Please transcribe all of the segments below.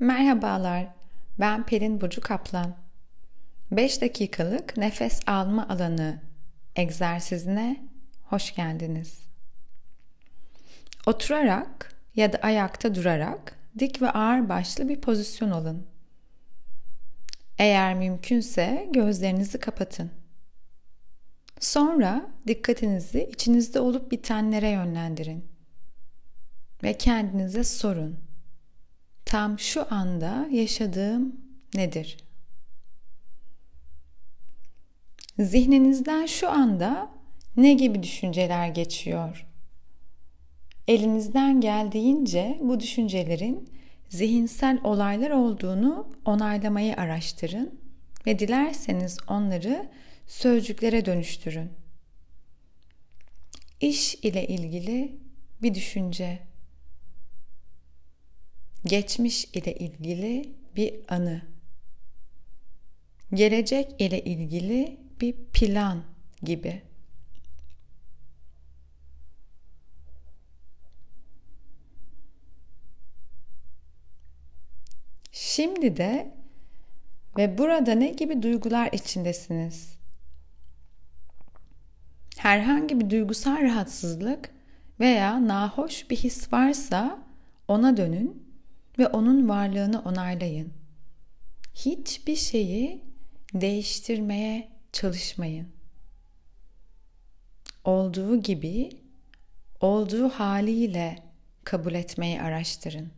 Merhabalar, ben Pelin Burcu Kaplan. 5 dakikalık nefes alma alanı egzersizine hoş geldiniz. Oturarak ya da ayakta durarak dik ve ağır başlı bir pozisyon alın. Eğer mümkünse gözlerinizi kapatın. Sonra dikkatinizi içinizde olup bitenlere yönlendirin. Ve kendinize sorun. Tam şu anda yaşadığım nedir? Zihninizden şu anda ne gibi düşünceler geçiyor? Elinizden geldiğince bu düşüncelerin zihinsel olaylar olduğunu onaylamayı araştırın ve dilerseniz onları sözcüklere dönüştürün. İş ile ilgili bir düşünce. Geçmiş ile ilgili bir anı. Gelecek ile ilgili bir plan gibi. Şimdi de ve burada ne gibi duygular içindesiniz? Herhangi bir duygusal rahatsızlık veya nahoş bir his varsa ona dönün ve onun varlığını onaylayın. Hiçbir şeyi değiştirmeye çalışmayın. Olduğu gibi, olduğu haliyle kabul etmeyi araştırın.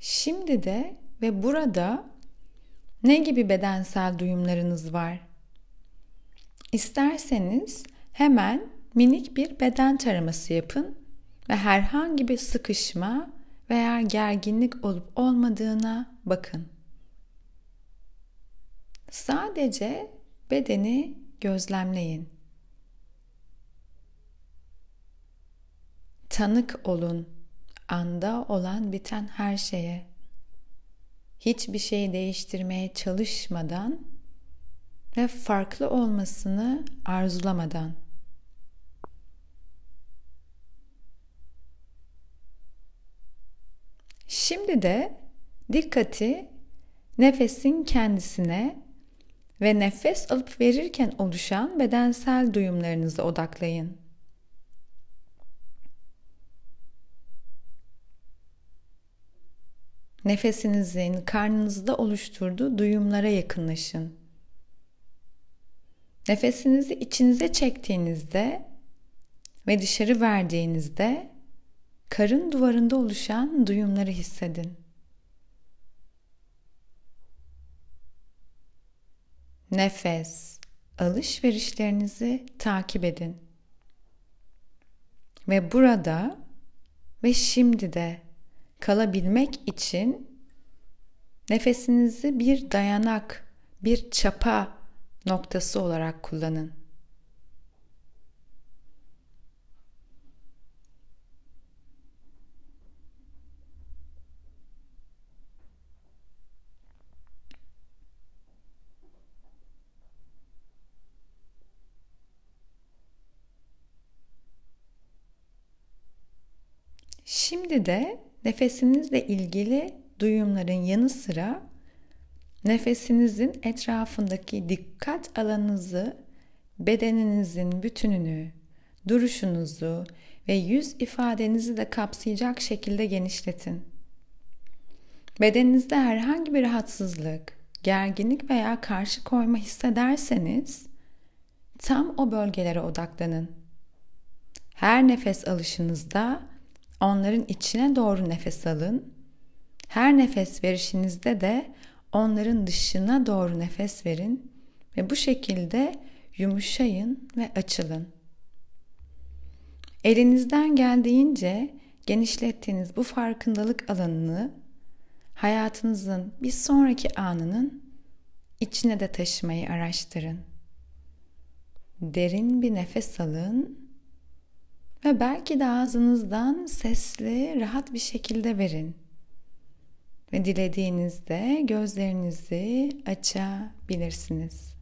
Şimdi de ve burada ne gibi bedensel duyumlarınız var? İsterseniz hemen minik bir beden taraması yapın ve herhangi bir sıkışma veya gerginlik olup olmadığına bakın. Sadece bedeni gözlemleyin. Tanık olun anda olan biten her şeye. Hiçbir şeyi değiştirmeye çalışmadan ve farklı olmasını arzulamadan. Şimdi de dikkati nefesin kendisine ve nefes alıp verirken oluşan bedensel duyumlarınıza odaklayın. Nefesinizin karnınızda oluşturduğu duyumlara yakınlaşın. Nefesinizi içinize çektiğinizde ve dışarı verdiğinizde karın duvarında oluşan duyumları hissedin. Nefes, alışverişlerinizi takip edin. Ve burada ve şimdi de kalabilmek için nefesinizi bir dayanak, bir çapa noktası olarak kullanın. Şimdi de Nefesinizle ilgili duyumların yanı sıra nefesinizin etrafındaki dikkat alanınızı, bedeninizin bütününü, duruşunuzu ve yüz ifadenizi de kapsayacak şekilde genişletin. Bedeninizde herhangi bir rahatsızlık, gerginlik veya karşı koyma hissederseniz tam o bölgelere odaklanın. Her nefes alışınızda Onların içine doğru nefes alın. Her nefes verişinizde de onların dışına doğru nefes verin ve bu şekilde yumuşayın ve açılın. Elinizden geldiğince genişlettiğiniz bu farkındalık alanını hayatınızın bir sonraki anının içine de taşımayı araştırın. Derin bir nefes alın ve belki de ağzınızdan sesli, rahat bir şekilde verin. Ve dilediğinizde gözlerinizi açabilirsiniz.